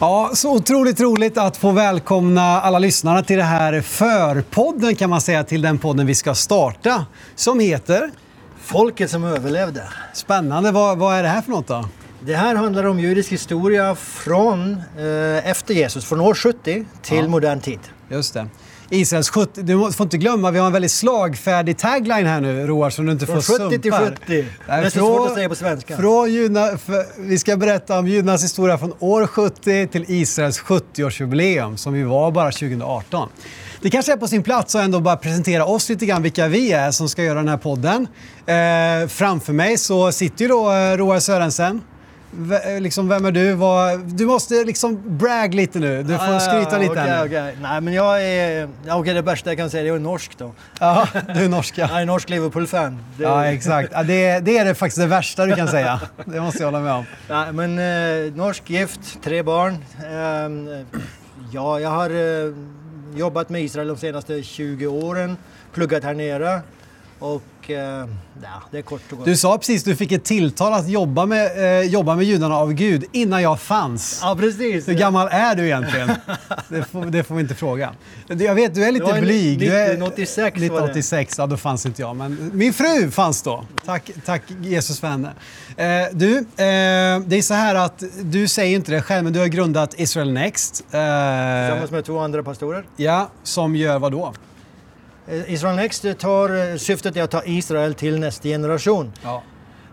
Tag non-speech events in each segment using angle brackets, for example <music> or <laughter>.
Ja, så otroligt roligt att få välkomna alla lyssnare till det här förpodden kan man säga, till den podden vi ska starta. Som heter? Folket som överlevde. Spännande. Vad, vad är det här för något då? Det här handlar om judisk historia från eh, efter Jesus, från år 70 till Ja. modern tid. Just det. Israels 70, du får inte glömma, vi har en väldigt slagfärdig tagline här nu Roar som du inte Från får 70 till sumpar. 70. Det är så svårt att säga på svenska. Från judarna, för, vi ska berätta om judarnas historia från år 70 till Israels 70-årsjubileum som vi var bara 2018. Det kanske är på sin plats att ändå bara presentera oss lite grann, vilka vi är som ska göra den här podden. Eh, framför mig så sitter ju då eh, Roar Sörensen. V- eh, liksom, vem är du? Vad, du måste liksom brag lite nu. Du får skryta lite Okej, här nu. okej. Nej, men jag är... ja, Okej, det värsta jag kan säga är jag är norsk då. Ja, du är norska. Jag är norsk Liverpool-fan. Det- Ja, exakt. Ja, det, det är det faktiskt det värsta du kan säga. <laughs> Det måste jag hålla med om. Nej, men eh, norsk, gift, tre barn. Ehm, ja, jag har eh, jobbat med Israel de senaste 20 åren, pluggat här nere och eh, ja, det är kort och gott. Du sa precis att du fick ett tilltal att jobba med, eh, jobba med judarna av Gud innan jag fanns. Ja, precis. Hur gammal är du egentligen? <laughs> Det får, det får vi inte fråga. Jag vet, du är Det lite var blyg. Du är, 1986 var det. 1986, ja då fanns inte jag. Men min fru fanns då. Tack, tack Jesus henne. Eh, du, eh, det är så här att du säger inte det själv, men du har grundat Israel Next. Eh, Tillsammans med två andra pastorer. ja, som gör vad då? Eh, Israel Next tar, eh, syftet är att ta Israel till nästa generation. Ja,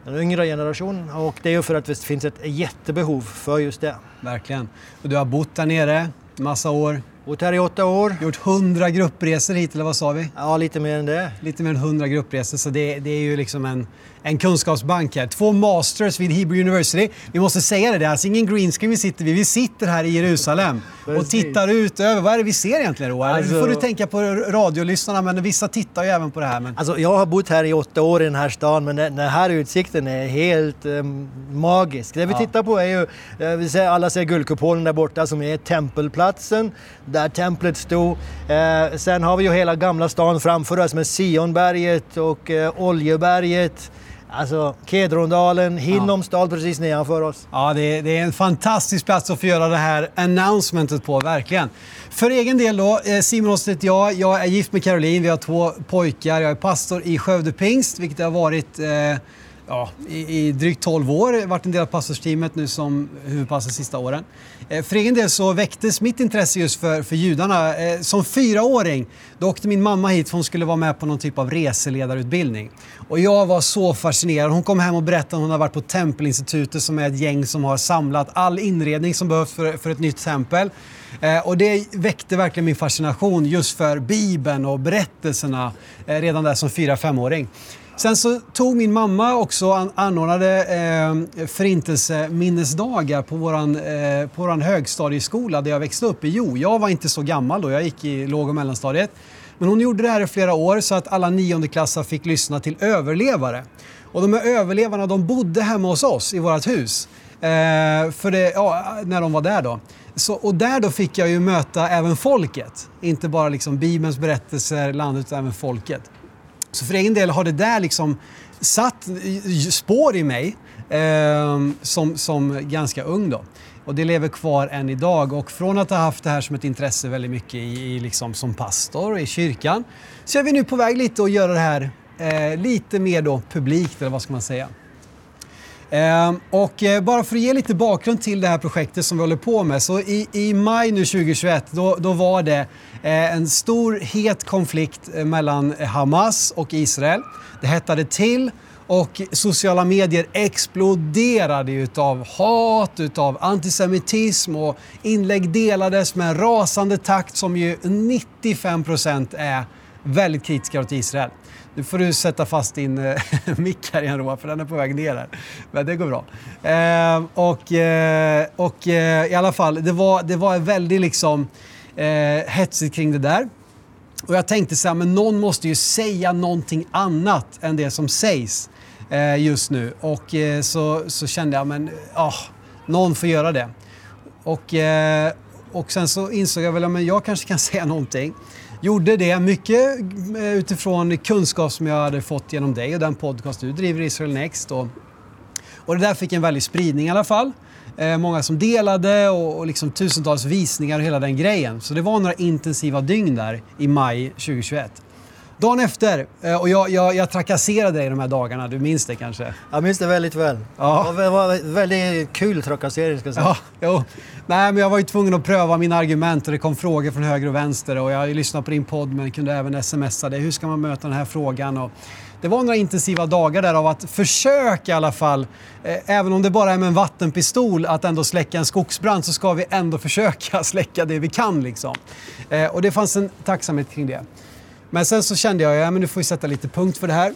Den yngre generation och det är ju för att det finns ett jättebehov för just det. verkligen. Och du har bott där nere massa år. Bott här i åtta år. Gjort 100 gruppresor hit, eller vad sa vi? Ja, lite mer än det. Lite mer än 100 gruppresor, så det, det är ju liksom en, en kunskapsbank här. Två masters vid Hebrew University. Vi måste säga det, det är alltså ingen green screen vi sitter vid. Vi sitter här i Jerusalem och tittar ut över. Vad är det vi ser egentligen Roar? Alltså- Nu får du tänka på radiolyssnarna, men vissa tittar ju även på det här. Men... Alltså, jag har bott här i åtta år i den här stan men den här utsikten är helt eh, magisk. Det vi Ja. tittar på är ju, eh, vi ser, alla ser guldkupolen där borta som är tempelplatsen där templet stod. Eh, sen har vi ju hela gamla stan framför oss med Sionberget och eh, Oljeberget. Alltså Kedrondalen, Hinnomsdal precis nedanför oss. Ja, det är, det är en fantastisk plats att få göra det här announcementet på, verkligen. För egen del då, eh, Simon heter jag. Jag är gift med Caroline, vi har två pojkar. Jag är pastor i Skövde Pingst, vilket har varit eh, ja, i, i drygt 12 år. Varit en del av pastorsteamet nu som huvudpastor de sista åren. Eh, för egen del så väcktes mitt intresse just för, för judarna. Eh, som fyraåring då åkte min mamma hit för hon skulle vara med på någon typ av reseledarutbildning. Och jag var så fascinerad. Hon kom hem och berättade att hon har varit på Tempelinstitutet som är ett gäng som har samlat all inredning som behövs för, för ett nytt tempel. Eh, och det väckte verkligen min fascination just för Bibeln och berättelserna redan där som fyra femåring Sen så tog min mamma också an, anordnade eh, förintelseminnesdagar på våran, eh, på våran högstadieskola där jag växte upp i Jo. Jag var inte så gammal då, jag gick i låg och mellanstadiet. Men hon gjorde det här i flera år så att alla niondeklassare fick lyssna till överlevare. Och de här överlevarna de bodde hemma hos oss i vårt hus. Eh, för det, ja, när de var där då. Så, och där då fick jag ju möta även folket. Inte bara liksom Bibelns berättelser, landet, utan även folket. Så för egen del har det där liksom satt spår i mig eh, som, som ganska ung då. Och det lever kvar än idag. Och från att ha haft det här som ett intresse väldigt mycket i, i liksom som pastor i kyrkan så är vi nu på väg lite att göra det här eh, lite mer då publikt, eller vad ska man säga. Ehm, och eh, bara för att ge lite bakgrund till det här projektet som vi håller på med. Så i, i maj nu 2021 då, då var det eh, en stor het konflikt eh, mellan Hamas och Israel. Det hettade till och sociala medier exploderade utav hat, utav antisemitism och inlägg delades med en rasande takt som ju 95% är väldigt kritiska åt Israel. Nu får du sätta fast din eh, <laughs> mick här igen Roa, för den är på väg ner här. Men det går bra. Eh, och eh, och eh, i alla fall, det var, det var väldigt liksom eh, hetsigt kring det där. Och jag tänkte så här, men någon måste ju säga någonting annat än det som sägs eh, just nu. Och eh, så, så kände jag, men oh, någon får göra det. Och, eh, och sen så insåg jag väl att men jag kanske kan <laughs> säga någonting. Gjorde det mycket eh, utifrån kunskap som jag hade fått genom dig och den podcast du driver, Israel Next. Och, och det där fick en väldig spridning i alla fall. Eh, många som delade och, och liksom tusentals visningar och hela den grejen. Så det var några intensiva dygn där i maj 2021. Dagen efter, eh, och jag, jag, jag trakasserade dig de här dagarna, du minns det kanske? Jag minns det väldigt väl. Ja. Det var väldigt kul trakassering ska jag säga. Ja, jo. Nej, men jag var ju tvungen att pröva mina argument och det kom frågor från höger och vänster och jag lyssnade på din podd men kunde även smsa dig. Hur ska man möta den här frågan? Och det var några intensiva dagar där av att försöka i alla fall, eh, även om det bara är med en vattenpistol, att ändå släcka en skogsbrand så ska vi ändå försöka <laughs> släcka det vi kan. Liksom. Eh, och det fanns en tacksamhet kring det. Men sen så kände jag, ja men nu får vi sätta lite punkt för det här.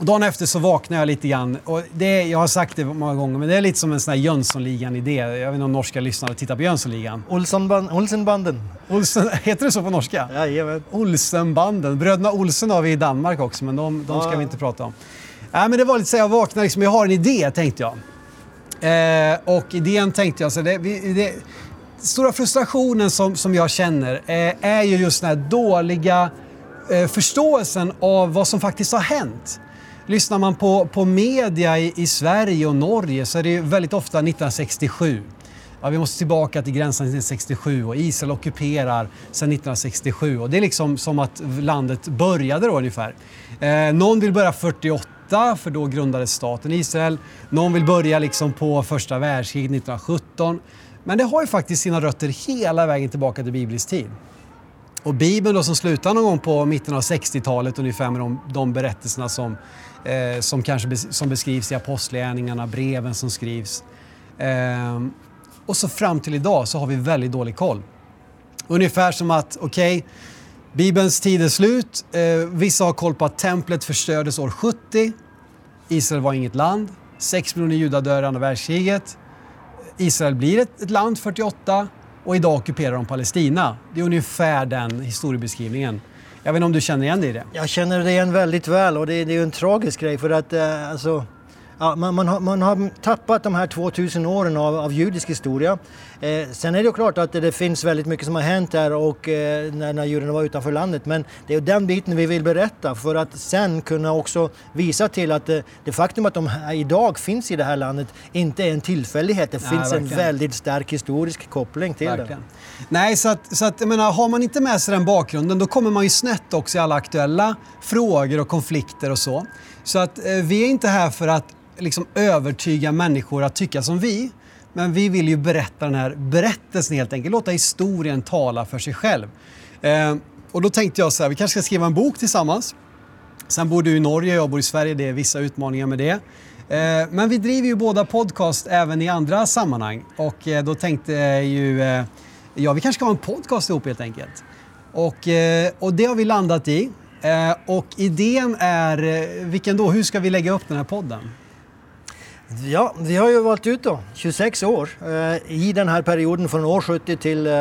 Dagen efter så vaknade jag lite grann. Och det, jag har sagt det många gånger, men det är lite som en sån här Jönssonligan-idé. Jag vet inte om norska lyssnare tittar på Jönssonligan. Olsenband, Olsenbanden. Olsen, <laughs> heter det så på norska? Jajamän. Olsenbanden. Bröderna Olsen har vi i Danmark också, men de, de ska Ja. vi inte prata om. Nej, men det var lite så jag vaknade liksom, jag har en idé tänkte jag. Eh, och idén tänkte jag, så det, vi- det, stora frustrationen som, som jag känner eh, är ju just den här dåliga Eh, förståelsen av vad som faktiskt har hänt. Lyssnar man på, på media i, i Sverige och Norge så är det ju väldigt ofta 1967. Ja, vi måste tillbaka till gränsen 1967 och Israel ockuperar sedan 1967. Och det är liksom som att landet började då ungefär. Eh, någon vill börja 48 för då grundades staten Israel. Någon vill börja liksom på första världskriget 1917. Men det har ju faktiskt sina rötter hela vägen tillbaka till biblisk tid. Och Bibeln då som slutar någon gång på mitten av 60-talet ungefär med de, de berättelserna som, eh, som kanske bes, som beskrivs i apostlagärningarna, breven som skrivs. Eh, och så fram till idag så har vi väldigt dålig koll. Ungefär som att, okej, Bibelns tid är slut. Eh, vissa har koll på att templet förstördes år 70. Israel var inget land. 6 miljoner judar dör i andra världskriget. Israel blir ett, ett land 48 och idag ockuperar de Palestina. Det är ungefär den historiebeskrivningen. Jag vet inte om du känner igen dig i det? Jag känner det igen väldigt väl och det, det är ju en tragisk grej för att eh, alltså, ja, man, man, har, man har tappat de här 2000 åren av, av judisk historia. Eh, sen är det klart att det, det finns väldigt mycket som har hänt där och eh, när, när judarna var utanför landet men det är den biten vi vill berätta för att sen kunna också visa till att eh, det faktum att de här idag finns i det här landet inte är en tillfällighet. Det finns en verkligen. väldigt stark historisk koppling till Verkligen. det. Nej, så att, så att jag menar, har man inte med sig den bakgrunden då kommer man ju snett också i alla aktuella frågor och konflikter och så. Så att eh, vi är inte här för att liksom övertyga människor att tycka som vi. Men vi vill ju berätta den här berättelsen helt enkelt, låta historien tala för sig själv. Eh, och då tänkte jag så här, vi kanske ska skriva en bok tillsammans. Sen bor du i Norge, jag bor i Sverige, det är vissa utmaningar med det. Eh, Men vi driver ju båda podcast även i andra sammanhang och eh, då tänkte jag ju, eh, ja vi kanske ska ha en podcast ihop helt enkelt. Och, eh, och det har vi landat i. Eh, Och idén är, eh, vilken då, hur ska vi lägga upp den här podden? Ja, vi har ju valt ut då 26 år eh, i den här perioden från år 70 till eh,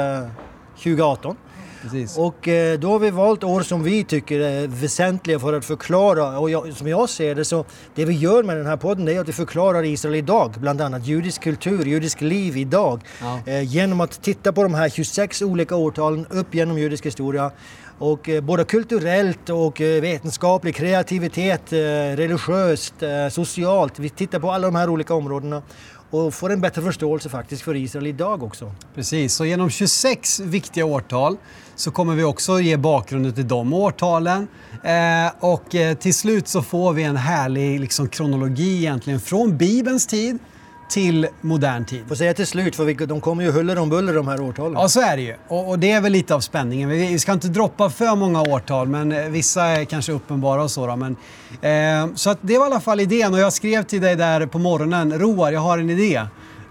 2018. Precis. Och eh, då har vi valt år som vi tycker är väsentliga för att förklara, och jag, som jag ser det så det vi gör med den här podden är att vi förklarar Israel idag, bland annat judisk kultur, judisk liv idag. Ja. Eh, genom att titta på de här 26 olika årtalen upp genom judisk historia. Och eh, både kulturellt och vetenskapligt, vetenskaplig, kreativitet, eh, religiöst, socialt. Vi tittar på alla de här olika områdena och får en bättre förståelse faktiskt för Israel idag också. Precis, så genom 26 viktiga årtal så kommer vi också ge bakgrunden till de årtalen. Eh, och till slut så får vi en härlig liksom, kronologi egentligen från Bibelns tid till modern tid. Får säga till slut, för vi, de kommer ju huller om buller de här årtalen. Ja, så är det ju. Och, och det är väl lite av spänningen. Vi, vi ska inte droppa för många årtal, men eh, vissa är kanske uppenbara och så. Då, men, eh, så att det var i alla fall idén och jag skrev till dig där på morgonen, Roar, jag har en idé.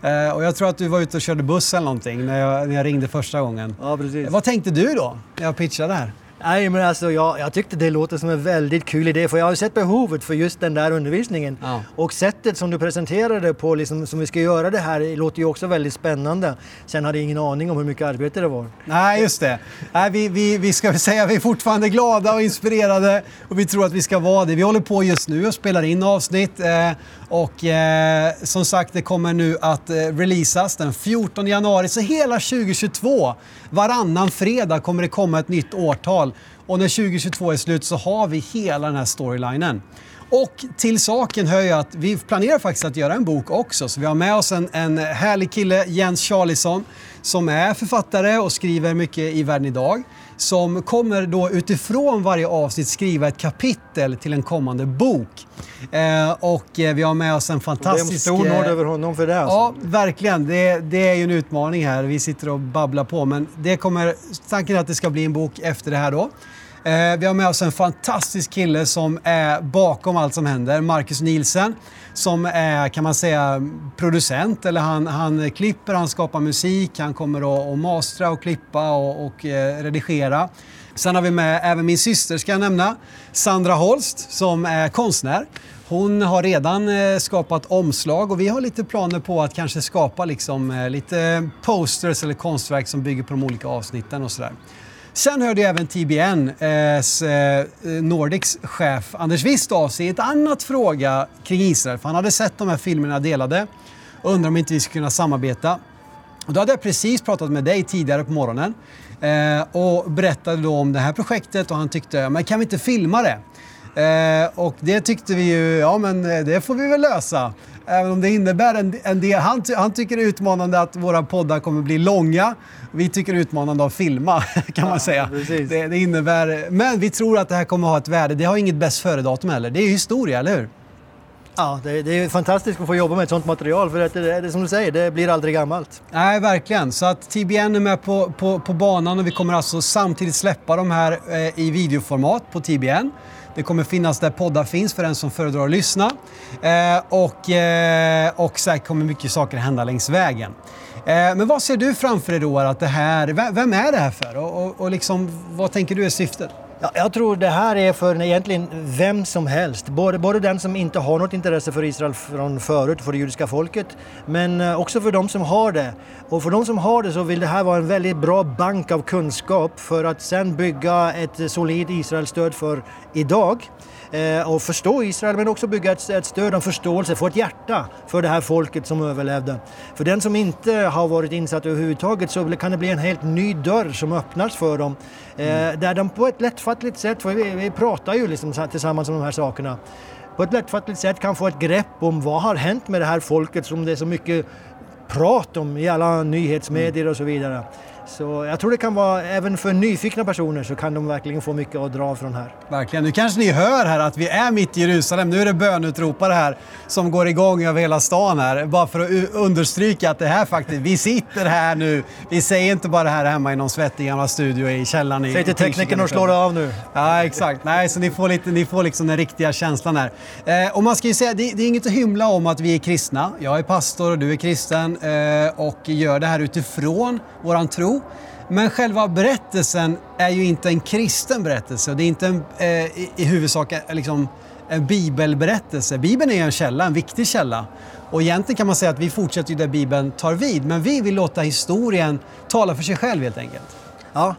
Eh, och jag tror att du var ute och körde buss eller någonting när jag, när jag ringde första gången. Ja, precis. Vad tänkte du då när jag pitchade här? Nej, men alltså jag, jag tyckte det låter som en väldigt kul idé för jag har ju sett behovet för just den där undervisningen. Ja. Och sättet som du presenterade på, liksom, som vi ska göra det här, låter ju också väldigt spännande. Sen hade jag ingen aning om hur mycket arbete det var. Nej, just det. Nej, vi, vi, vi ska väl säga att vi är fortfarande glada och inspirerade och vi tror att vi ska vara det. Vi håller på just nu och spelar in avsnitt eh, och eh, som sagt det kommer nu att eh, releasas den 14 januari. Så hela 2022, varannan fredag kommer det komma ett nytt årtal. Och när 2022 är slut så har vi hela den här storylinen. Och till saken hör ju att vi planerar faktiskt att göra en bok också. Så vi har med oss en, en härlig kille, Jens Charlisson, som är författare och skriver mycket i Världen idag. Som kommer då utifrån varje avsnitt skriva ett kapitel till en kommande bok. Eh, och eh, vi har med oss en fantastisk... Det är en stor nåd över honom för det. Alltså. Ja, verkligen. Det, det är ju en utmaning här. Vi sitter och babblar på. Men det kommer, tanken är att det ska bli en bok efter det här då. Eh, vi har med oss en fantastisk kille som är bakom allt som händer, Marcus Nielsen, som är kan man säga producent, eller han, han klipper, han skapar musik, han kommer att mastra och klippa och, och eh, redigera. Sen har vi med även min syster ska jag nämna, Sandra Holst som är konstnär. Hon har redan eh, skapat omslag och vi har lite planer på att kanske skapa liksom, eh, lite posters eller konstverk som bygger på de olika avsnitten och sådär. Sen hörde jag även TBNs eh, eh, eh, Nordics chef Anders Wist av sig i ett annat fråga kring Israel. För han hade sett de här filmerna delade och undrade om inte vi skulle kunna samarbeta. Och då hade jag precis pratat med dig tidigare på morgonen eh, och berättade då om det här projektet och han tyckte, men kan vi inte filma det? Eh, och det tyckte vi ju, ja men det får vi väl lösa. Även om det innebär en, en del. Han, han tycker det är utmanande att våra poddar kommer bli långa. Vi tycker det är utmanande att filma, <laughs> kan man säga. Det, det, innebär, men vi tror att det här kommer att ha ett värde. Det har inget bäst före-datum heller. Det är historia, eller hur? Ja, det, det, är fantastiskt att få jobba med ett sånt material för att det, det, som du säger, det blir aldrig gammalt. Nej, verkligen. Så att TBN är med på, på, på banan och vi kommer alltså samtidigt släppa de här eh, i videoformat på TBN. Det kommer finnas där poddar finns för den som föredrar att lyssna. Eh, och, eh, och säkert kommer mycket saker hända längs vägen. Eh, men vad ser du framför dig då? Att det här, vem är det här för? Och, och, och liksom, vad tänker du är syftet? Ja, jag tror det här är för egentligen vem som helst. Både, både den som inte har något intresse för Israel från förut, för det judiska folket, men eh, också för de som har det. Och för de som har det så vill det här vara en väldigt bra bank av kunskap för att sen bygga ett solidt Israelstöd för idag och förstå Israel men också bygga ett, ett stöd och förståelse, få ett hjärta för det här folket som överlevde. För den som inte har varit insatt överhuvudtaget så kan det bli en helt ny dörr som öppnas för dem. Mm. Där de på ett lättfattligt sätt, för vi, vi pratar ju liksom tillsammans om de här sakerna, på ett lättfattligt sätt kan få ett grepp om vad har hänt med det här folket som det är så mycket prat om i alla nyhetsmedier och så vidare. Så jag tror det kan vara, även för nyfikna personer så kan de verkligen få mycket att dra från här. Verkligen. Nu kanske ni hör här att vi är mitt i Jerusalem. Nu är det bönutropare här som går igång över hela stan här. Bara för att understryka att det här faktiskt, vi sitter här nu. Vi säger inte bara det här hemma i någon svettig gamla studio i källaren. Säg till teknikern att slå av nu. Ja, exakt. Nej, så ni får, lite, ni får liksom den riktiga känslan här. Eh, och man ska ju säga, det, det, är inget att hymla om att vi är kristna. Jag är pastor och du är kristen eh, och gör det här utifrån våran tro. Men själva berättelsen är ju inte en kristen berättelse. Det är inte en, eh, i, i huvudsak eh, liksom, en bibelberättelse. Bibeln är en källa, en viktig källa. Och egentligen kan man säga att vi fortsätter där Bibeln tar vid. Men vi vill låta historien tala för sig själv helt enkelt. Ja,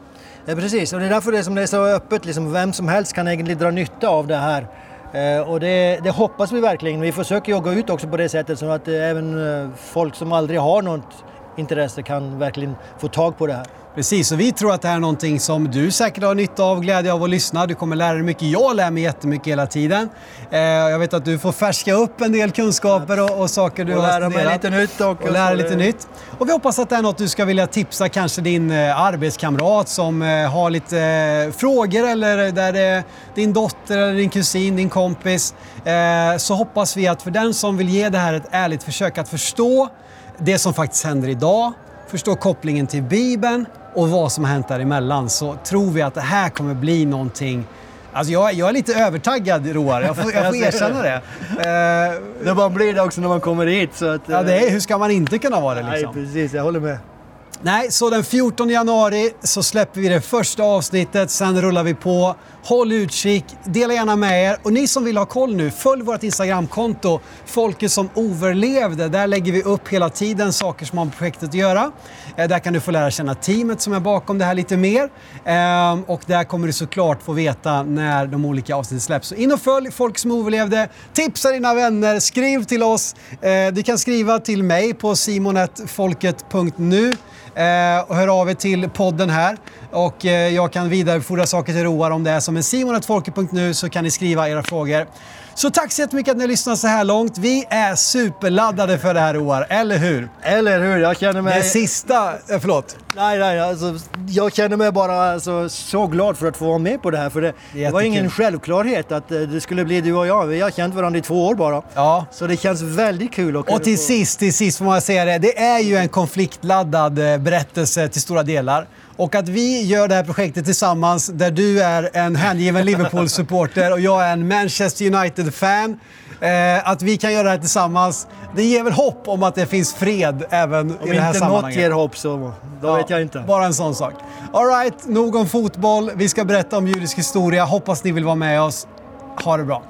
eh, precis. Och det är därför det, som det är så öppet. Liksom, vem som helst kan egentligen dra nytta av det här. Eh, och det, det, hoppas vi verkligen. Vi försöker ju gå ut också på det sättet så att även folk som aldrig har något intresse kan verkligen få tag på det här. Precis, och vi tror att det här är någonting som du säkert har nytta av, glädje av att lyssna. Du kommer lära dig mycket. Jag lär mig jättemycket hela tiden. Eh, jag vet att du får färska upp en del kunskaper och, och saker du och har lära mig lite nytt. Och, och lära lite nytt. Och vi hoppas att det är något du ska vilja tipsa kanske din eh, arbetskamrat som eh, har lite eh, frågor eller där det är din dotter eller din kusin, din kompis. Eh, så hoppas vi att för den som vill ge det här ett ärligt försök att förstå det som faktiskt händer idag, förstå kopplingen till Bibeln och vad som har hänt däremellan så tror vi att det här kommer bli någonting Alltså jag, jag är lite övertaggad Roar, jag får, jag får <laughs> erkänna det. Eh, det <laughs> bara blir det också när man kommer hit. Så att, ja, det är, hur ska man inte kunna vara det liksom? Nej, precis, jag håller med. Nej, så den 14 januari så släpper vi det första avsnittet, sen rullar vi på. Håll utkik, dela gärna med er. Och ni som vill ha koll nu, följ vårt Instagramkonto, Folket som överlevde. Där lägger vi upp hela tiden saker som har med projektet att göra. Eh, där kan du få lära känna teamet som är bakom det här lite mer. Ehm, och där kommer du såklart få veta när de olika avsnitten släpps. Så in och följ Folk som överlevde. Tipsa dina vänner, skriv till oss. Eh, du kan skriva till mig på simonetfolket.nu Eh, och hör av er till podden här. Och eh, jag kan vidarebefordra saker till Roar om det är som en simon.folke.nu så kan ni skriva era frågor. Så tack så jättemycket att ni har lyssnat så här långt. Vi är superladdade för det här Roar, eller hur? Eller hur? Jag känner mig... Det sista... Eh, förlåt. Nej, nej, alltså, jag känner mig bara alltså, så glad för att få vara med på det här. För det, det, var ingen självklarhet att eh, det skulle bli du och jag. Vi har känt varandra i två år bara. Ja. Så det känns väldigt kul. och till få... sist, till sist får man säga det. Det är ju en konfliktladdad eh, berättelse till stora delar. Och att vi gör det här projektet tillsammans där du är en hängiven Liverpool-supporter och jag är en Manchester United-fan. Eh, att vi kan göra det här tillsammans, det ger väl hopp om att det finns fred även om i det här sammanhanget. Om inte något ger hopp så då ja, vet jag inte. Bara en sån sak. Alright, nog om fotboll. Vi ska berätta om judisk historia. Hoppas ni vill vara med oss. Ha det bra.